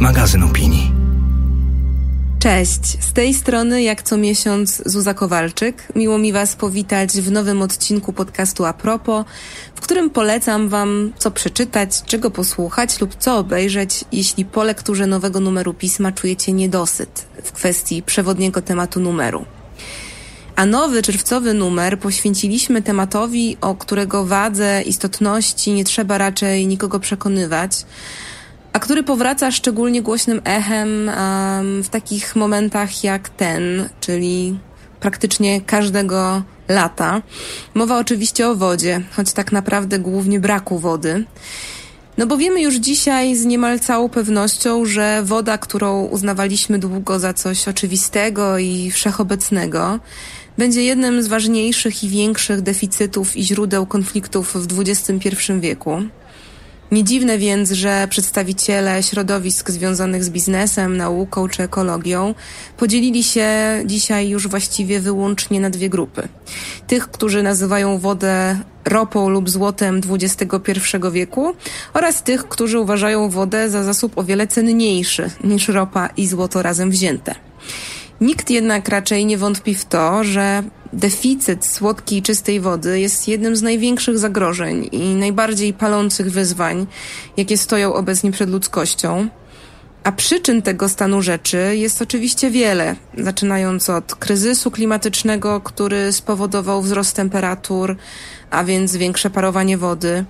magazyn opinii. Cześć, z tej strony jak co miesiąc Zuza Kowalczyk. Miło mi Was powitać w nowym odcinku podcastu Apropo, w którym polecam Wam co przeczytać, czego posłuchać lub co obejrzeć, jeśli po lekturze nowego numeru pisma czujecie niedosyt w kwestii przewodniego tematu numeru. A nowy czerwcowy numer poświęciliśmy tematowi, o którego wadze, istotności nie trzeba raczej nikogo przekonywać, a który powraca szczególnie głośnym echem um, w takich momentach jak ten, czyli praktycznie każdego lata. Mowa oczywiście o wodzie, choć tak naprawdę głównie braku wody. No bo wiemy już dzisiaj z niemal całą pewnością, że woda, którą uznawaliśmy długo za coś oczywistego i wszechobecnego, będzie jednym z ważniejszych i większych deficytów i źródeł konfliktów w XXI wieku. Nie dziwne więc, że przedstawiciele środowisk związanych z biznesem, nauką czy ekologią podzielili się dzisiaj już właściwie wyłącznie na dwie grupy. Tych, którzy nazywają wodę ropą lub złotem XXI wieku oraz tych, którzy uważają wodę za zasób o wiele cenniejszy niż ropa i złoto razem wzięte. Nikt jednak raczej nie wątpi w to, że deficyt słodkiej i czystej wody jest jednym z największych zagrożeń i najbardziej palących wyzwań, jakie stoją obecnie przed ludzkością. A przyczyn tego stanu rzeczy jest oczywiście wiele, zaczynając od kryzysu klimatycznego, który spowodował wzrost temperatur, a więc większe parowanie wody,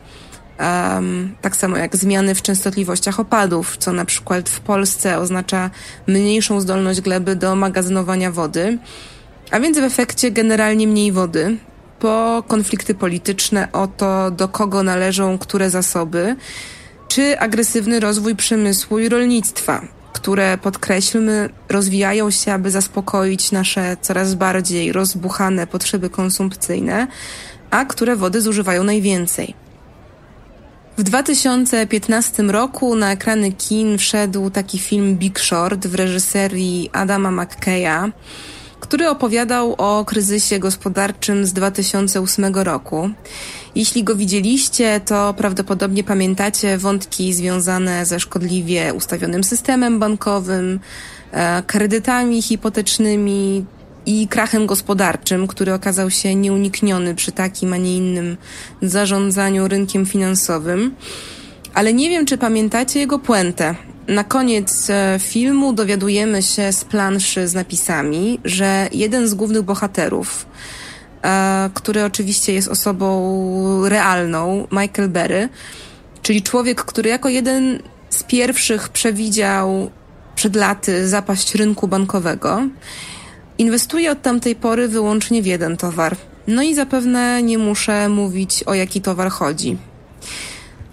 Um, tak samo jak zmiany w częstotliwościach opadów, co na przykład w Polsce oznacza mniejszą zdolność gleby do magazynowania wody, a więc w efekcie generalnie mniej wody, po konflikty polityczne o to, do kogo należą które zasoby, czy agresywny rozwój przemysłu i rolnictwa, które podkreślmy, rozwijają się, aby zaspokoić nasze coraz bardziej rozbuchane potrzeby konsumpcyjne, a które wody zużywają najwięcej. W 2015 roku na ekrany kin wszedł taki film Big Short w reżyserii Adama McKeya, który opowiadał o kryzysie gospodarczym z 2008 roku. Jeśli go widzieliście, to prawdopodobnie pamiętacie wątki związane ze szkodliwie ustawionym systemem bankowym, e, kredytami hipotecznymi, i krachem gospodarczym, który okazał się nieunikniony przy takim, a nie innym zarządzaniu rynkiem finansowym. Ale nie wiem, czy pamiętacie jego puentę. Na koniec e, filmu dowiadujemy się z planszy z napisami, że jeden z głównych bohaterów, e, który oczywiście jest osobą realną, Michael Berry, czyli człowiek, który jako jeden z pierwszych przewidział przed laty zapaść rynku bankowego Inwestuję od tamtej pory wyłącznie w jeden towar. No i zapewne nie muszę mówić o jaki towar chodzi.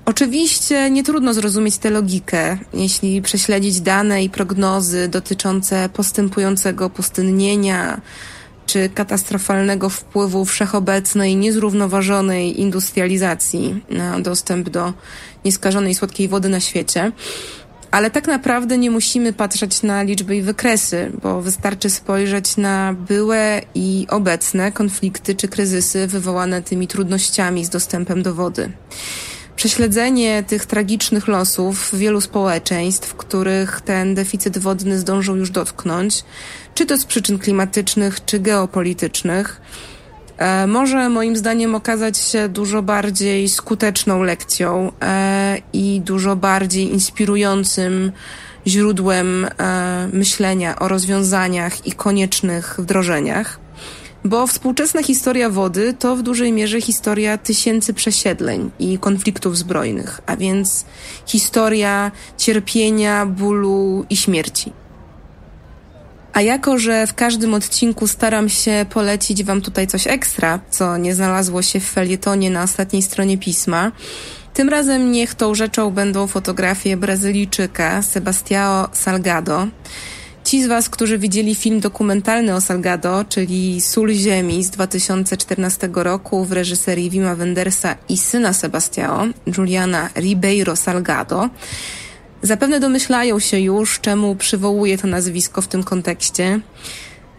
Oczywiście nie trudno zrozumieć tę logikę, jeśli prześledzić dane i prognozy dotyczące postępującego pustynnienia czy katastrofalnego wpływu wszechobecnej, niezrównoważonej industrializacji na dostęp do nieskażonej słodkiej wody na świecie. Ale tak naprawdę nie musimy patrzeć na liczby i wykresy, bo wystarczy spojrzeć na byłe i obecne konflikty czy kryzysy wywołane tymi trudnościami z dostępem do wody. Prześledzenie tych tragicznych losów wielu społeczeństw, których ten deficyt wodny zdążył już dotknąć, czy to z przyczyn klimatycznych, czy geopolitycznych, E, może moim zdaniem okazać się dużo bardziej skuteczną lekcją e, i dużo bardziej inspirującym źródłem e, myślenia o rozwiązaniach i koniecznych wdrożeniach. Bo współczesna historia wody to w dużej mierze historia tysięcy przesiedleń i konfliktów zbrojnych, a więc historia cierpienia, bólu i śmierci. A jako, że w każdym odcinku staram się polecić Wam tutaj coś ekstra, co nie znalazło się w felietonie na ostatniej stronie pisma, tym razem niech tą rzeczą będą fotografie Brazylijczyka Sebastiao Salgado. Ci z Was, którzy widzieli film dokumentalny o Salgado, czyli Sól Ziemi z 2014 roku w reżyserii Wima Wendersa i syna Sebastiao, Juliana Ribeiro Salgado, Zapewne domyślają się już, czemu przywołuję to nazwisko w tym kontekście.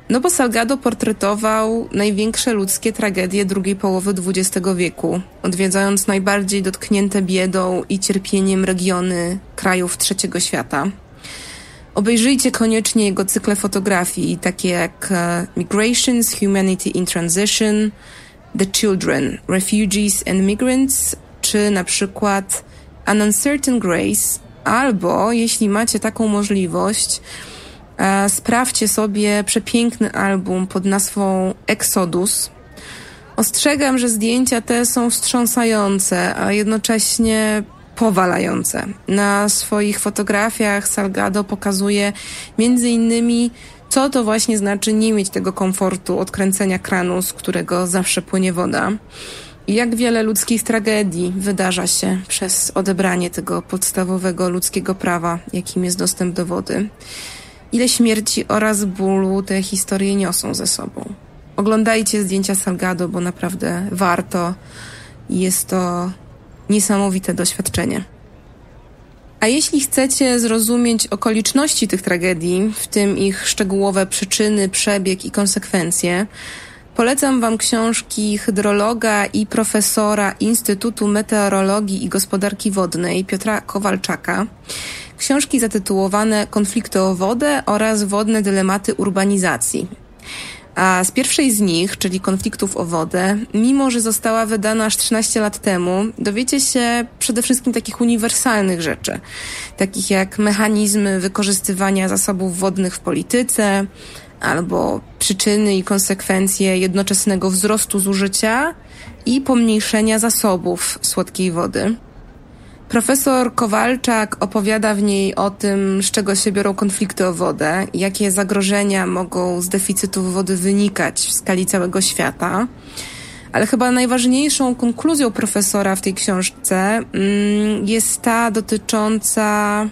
No bo Salgado portretował największe ludzkie tragedie drugiej połowy XX wieku, odwiedzając najbardziej dotknięte biedą i cierpieniem regiony krajów trzeciego świata. Obejrzyjcie koniecznie jego cykle fotografii, takie jak e, Migrations, Humanity in Transition, The Children, Refugees and Migrants, czy na przykład An Uncertain Grace, albo jeśli macie taką możliwość, e, sprawdźcie sobie przepiękny album pod nazwą Exodus. Ostrzegam, że zdjęcia te są wstrząsające, a jednocześnie powalające. Na swoich fotografiach Salgado pokazuje między innymi co to właśnie znaczy nie mieć tego komfortu odkręcenia kranu, z którego zawsze płynie woda. I jak wiele ludzkich tragedii wydarza się przez odebranie tego podstawowego ludzkiego prawa, jakim jest dostęp do wody. Ile śmierci oraz bólu te historie niosą ze sobą. Oglądajcie zdjęcia Salgado, bo naprawdę warto. Jest to niesamowite doświadczenie. A jeśli chcecie zrozumieć okoliczności tych tragedii, w tym ich szczegółowe przyczyny, przebieg i konsekwencje, polecam Wam książki hydrologa i profesora Instytutu Meteorologii i Gospodarki Wodnej Piotra Kowalczaka. Książki zatytułowane Konflikty o wodę oraz Wodne dylematy urbanizacji. A z pierwszej z nich, czyli konfliktów o wodę, mimo że została wydana aż 13 lat temu, dowiecie się przede wszystkim takich uniwersalnych rzeczy, takich jak mechanizmy wykorzystywania zasobów wodnych w polityce, albo przyczyny i konsekwencje jednoczesnego wzrostu zużycia i pomniejszenia zasobów słodkiej wody. Profesor Kowalczak opowiada w niej o tym, z czego się biorą konflikty o wodę, jakie zagrożenia mogą z deficytu wody wynikać w skali całego świata. Ale chyba najważniejszą konkluzją profesora w tej książce mm, jest ta dotycząca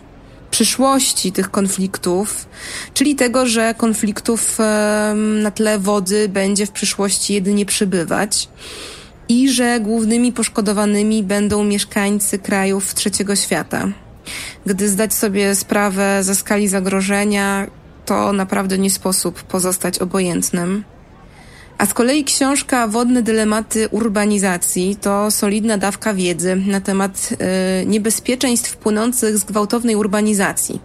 przyszłości tych konfliktów, czyli tego, że konfliktów na tle wody będzie w przyszłości jedynie przybywać i że głównymi poszkodowanymi będą mieszkańcy krajów trzeciego świata. Gdy zdać sobie sprawę ze skali zagrożenia, to naprawdę nie sposób pozostać obojętnym. A z kolei książka Wodne dylematy urbanizacji to solidna dawka wiedzy na temat y, niebezpieczeństw płynących z gwałtownej urbanizacji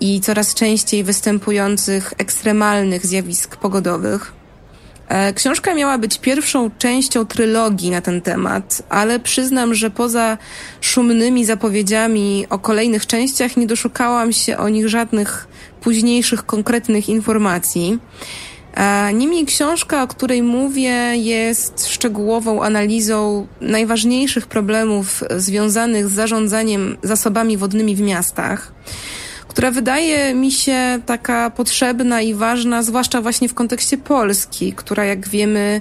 i coraz częściej występujących ekstremalnych zjawisk pogodowych. E, książka miała być pierwszą częścią trylogii na ten temat, ale przyznam, że poza szumnymi zapowiedziami o kolejnych częściach nie doszukałam się o nich żadnych późniejszych konkretnych informacji. E, niemniej książka, o której mówię, jest szczegółową analizą najważniejszych problemów związanych z zarządzaniem zasobami wodnymi w miastach która wydaje mi się taka potrzebna i ważna, zwłaszcza właśnie w kontekście Polski, która jak wiemy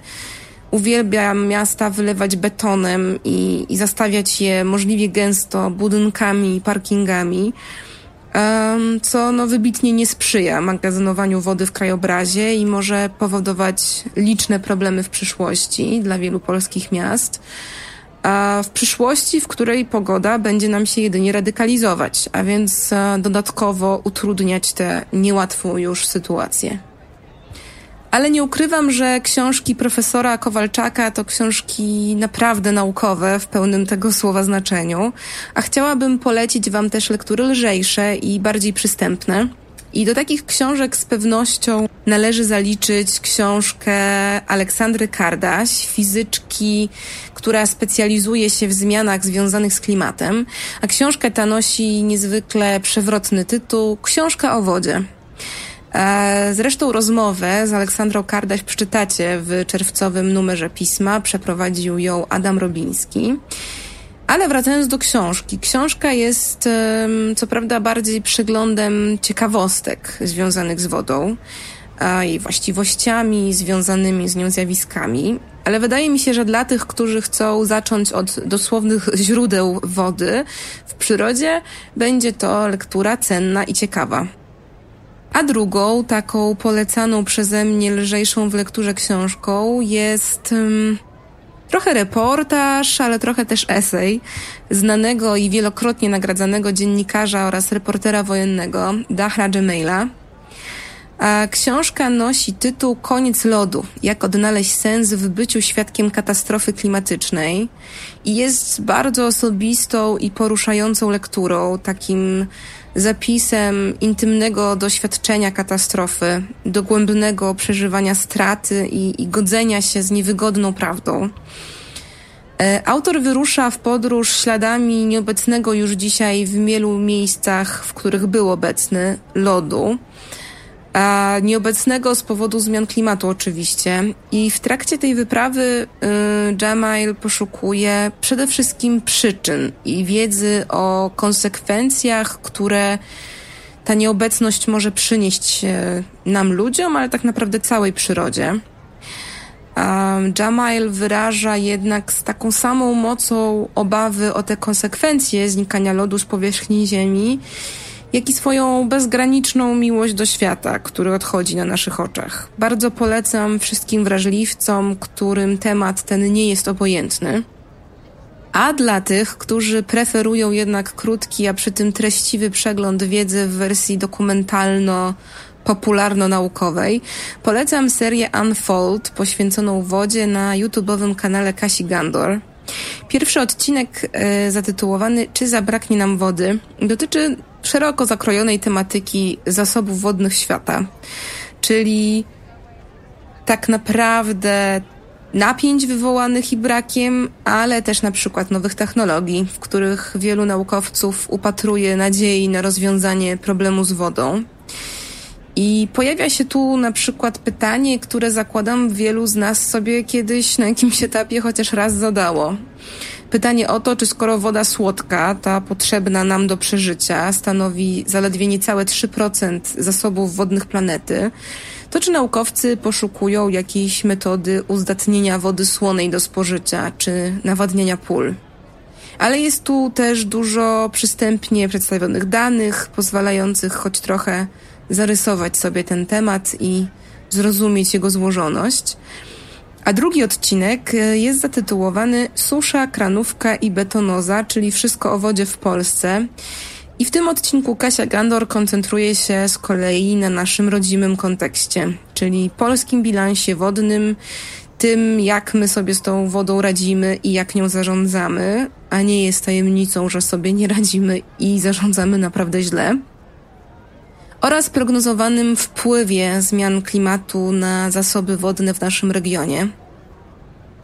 uwielbia miasta wylewać betonem i, i zastawiać je możliwie gęsto budynkami i parkingami, co no wybitnie nie sprzyja magazynowaniu wody w krajobrazie i może powodować liczne problemy w przyszłości dla wielu polskich miast a w przyszłości, w której pogoda będzie nam się jedynie radykalizować, a więc e, dodatkowo utrudniać tę niełatwą już sytuację. Ale nie ukrywam, że książki profesora Kowalczaka to książki naprawdę naukowe w pełnym tego słowa znaczeniu, a chciałabym polecić Wam też lektury lżejsze i bardziej przystępne. I do takich książek z pewnością należy zaliczyć książkę Aleksandry Kardaś, fizyczki, która specjalizuje się w zmianach związanych z klimatem, a książka ta nosi niezwykle przewrotny tytuł Książka o wodzie. E, zresztą rozmowę z Aleksandrą Kardaś przeczytacie w czerwcowym numerze pisma. Przeprowadził ją Adam Robiński. Ale wracając do książki. Książka jest co prawda bardziej przeglądem ciekawostek związanych z wodą jej właściwościami, związanymi z nią zjawiskami, ale wydaje mi się, że dla tych, którzy chcą zacząć od dosłownych źródeł wody w przyrodzie, będzie to lektura cenna i ciekawa. A drugą, taką polecaną przeze mnie lżejszą w lekturze książką jest um, trochę reportaż, ale trochę też esej znanego i wielokrotnie nagradzanego dziennikarza oraz reportera wojennego Dahra Jemaila. A książka nosi tytuł Koniec lodu. Jak odnaleźć sens w byciu świadkiem katastrofy klimatycznej i jest bardzo osobistą i poruszającą lekturą, takim zapisem intymnego doświadczenia katastrofy, dogłębnego przeżywania straty i, i godzenia się z niewygodną prawdą. E, autor wyrusza w podróż śladami nieobecnego już dzisiaj w wielu miejscach, w których był obecny, lodu a nieobecnego z powodu zmian klimatu oczywiście. I w trakcie tej wyprawy y, Jamail poszukuje przede wszystkim przyczyn i wiedzy o konsekwencjach, które ta nieobecność może przynieść y, nam ludziom, ale tak naprawdę całej przyrodzie. Jamail wyraża jednak z taką samą mocą obawy o te konsekwencje znikania lodu z powierzchni Ziemi jak i swoją bezgraniczną miłość do świata, który odchodzi na naszych oczach. Bardzo polecam wszystkim wrażliwcom, którym temat ten nie jest obojętny. A dla tych, którzy preferują jednak krótki, a przy tym treściwy przegląd wiedzy w wersji dokumentalno popularno-naukowej, polecam serię Unfold poświęconą wodzie na YouTube'owym kanale Kasi Gandor. Pierwszy odcinek e, zatytułowany Czy zabraknie nam wody dotyczy szeroko zakrojonej tematyki zasobów wodnych świata, czyli tak naprawdę napięć wywołanych i brakiem, ale też na przykład nowych technologii, w których wielu naukowców upatruje nadziei na rozwiązanie problemu z wodą. I pojawia się tu na przykład pytanie, które zakładam wielu z nas sobie kiedyś na jakimś etapie chociaż raz zadało. Pytanie o to, czy skoro woda słodka, ta potrzebna nam do przeżycia, stanowi zaledwie niecałe 3% zasobów wodnych planety, to czy naukowcy poszukują jakiejś metody uzdatnienia wody słonej do spożycia, czy nawadniania pól? Ale jest tu też dużo przystępnie przedstawionych danych, pozwalających choć trochę zarysować sobie ten temat i zrozumieć jego złożoność. A drugi odcinek e, jest zatytułowany Susza, kranówka i betonoza, czyli wszystko o wodzie w Polsce. I w tym odcinku Kasia Gandor koncentruje się z kolei na naszym rodzimym kontekście, czyli polskim bilansie wodnym, tym jak my sobie z tą wodą radzimy i jak nią zarządzamy, a nie jest tajemnicą, że sobie nie radzimy i zarządzamy naprawdę źle oraz prognozowanym wpływie zmian klimatu na zasoby wodne w naszym regionie.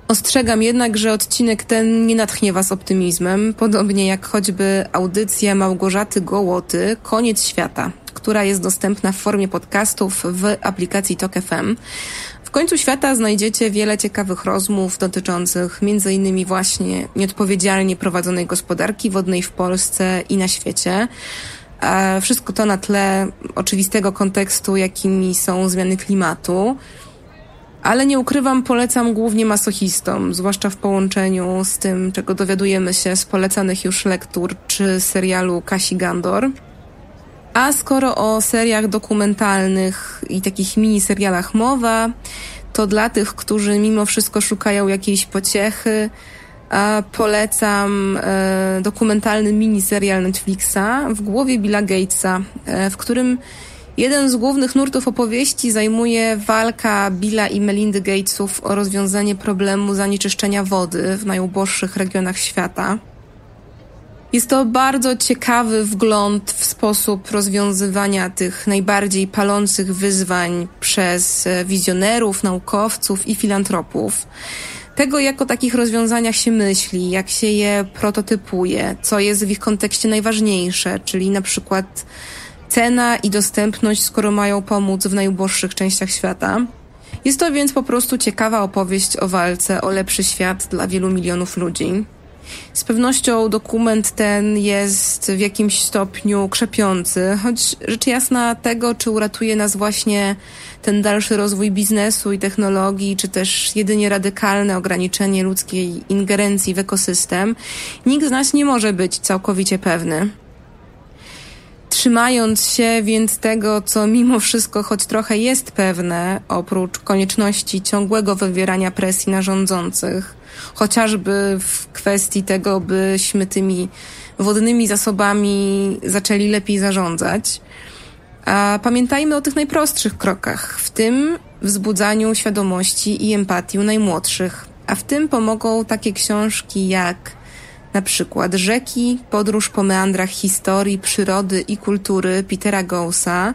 Ostrzegam jednak, że odcinek ten nie natchnie Was optymizmem, podobnie jak choćby audycja Małgorzaty Gołoty Koniec Świata, która jest dostępna w formie podcastów w aplikacji Tok FM. W końcu świata znajdziecie wiele ciekawych rozmów dotyczących m.in. właśnie nieodpowiedzialnie prowadzonej gospodarki wodnej w Polsce i na świecie, wszystko to na tle oczywistego kontekstu, jakimi są zmiany klimatu. Ale nie ukrywam, polecam głównie masochistom, zwłaszcza w połączeniu z tym, czego dowiadujemy się z polecanych już lektur czy serialu Kasi Gandor. A skoro o seriach dokumentalnych i takich mini serialach mowa, to dla tych, którzy mimo wszystko szukają jakiejś pociechy, polecam e, dokumentalny miniserial Netflixa w głowie Billa Gatesa, e, w którym jeden z głównych nurtów opowieści zajmuje walka Billa i Melindy Gatesów o rozwiązanie problemu zanieczyszczenia wody w najuboższych regionach świata. Jest to bardzo ciekawy wgląd w sposób rozwiązywania tych najbardziej palących wyzwań przez e, wizjonerów, naukowców i filantropów tego, jak o takich rozwiązaniach się myśli, jak się je prototypuje, co jest w ich kontekście najważniejsze, czyli na przykład cena i dostępność, skoro mają pomóc w najuboższych częściach świata. Jest to więc po prostu ciekawa opowieść o walce o lepszy świat dla wielu milionów ludzi. Z pewnością dokument ten jest w jakimś stopniu krzepiący, choć rzecz jasna tego, czy uratuje nas właśnie ten dalszy rozwój biznesu i technologii, czy też jedynie radykalne ograniczenie ludzkiej ingerencji w ekosystem, nikt z nas nie może być całkowicie pewny. Trzymając się więc tego, co mimo wszystko choć trochę jest pewne, oprócz konieczności ciągłego wywierania presji na rządzących, chociażby w kwestii tego, byśmy tymi wodnymi zasobami zaczęli lepiej zarządzać, A pamiętajmy o tych najprostszych krokach, w tym wzbudzaniu świadomości i empatii u najmłodszych. A w tym pomogą takie książki jak na przykład Rzeki, podróż po meandrach historii, przyrody i kultury Petera Gousa,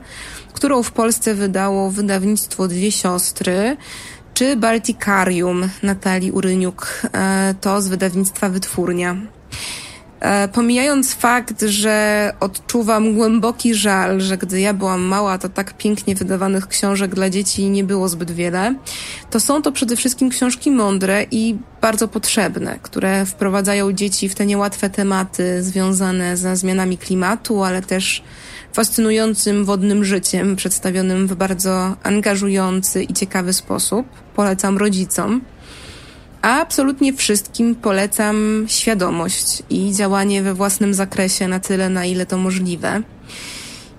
którą w Polsce wydało wydawnictwo Dwie Siostry, czy Baltikarium Natalii Uryniuk, e, to z wydawnictwa Wytwórnia. E, pomijając fakt, że odczuwam głęboki żal, że gdy ja byłam mała, to tak pięknie wydawanych książek dla dzieci nie było zbyt wiele, to są to przede wszystkim książki mądre i bardzo potrzebne, które wprowadzają dzieci w te niełatwe tematy związane ze zmianami klimatu, ale też fascynującym wodnym życiem, przedstawionym w bardzo angażujący i ciekawy sposób. Polecam rodzicom. Absolutnie wszystkim polecam świadomość i działanie we własnym zakresie na tyle, na ile to możliwe.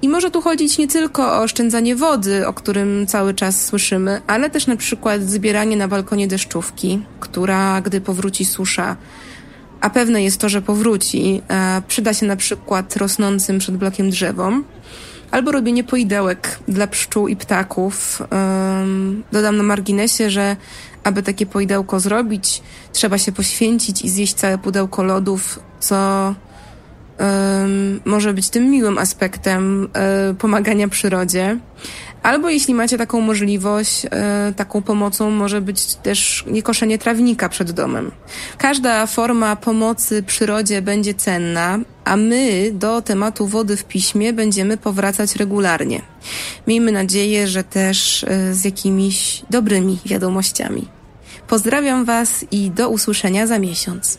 I może tu chodzić nie tylko o oszczędzanie wody, o którym cały czas słyszymy, ale też na przykład zbieranie na balkonie deszczówki, która, gdy powróci susza, a pewne jest to, że powróci, e, przyda się na przykład rosnącym przed blokiem drzewom, albo robienie poidełek dla pszczół i ptaków. Dodam na marginesie, że aby takie poidełko zrobić, trzeba się poświęcić i zjeść całe pudełko lodów, co może być tym miłym aspektem e, pomagania przyrodzie. Albo jeśli macie taką możliwość, e, taką pomocą może być też niekoszenie trawnika przed domem. Każda forma pomocy przyrodzie będzie cenna, a my do tematu wody w piśmie będziemy powracać regularnie. Miejmy nadzieję, że też e, z jakimiś dobrymi wiadomościami. Pozdrawiam Was i do usłyszenia za miesiąc.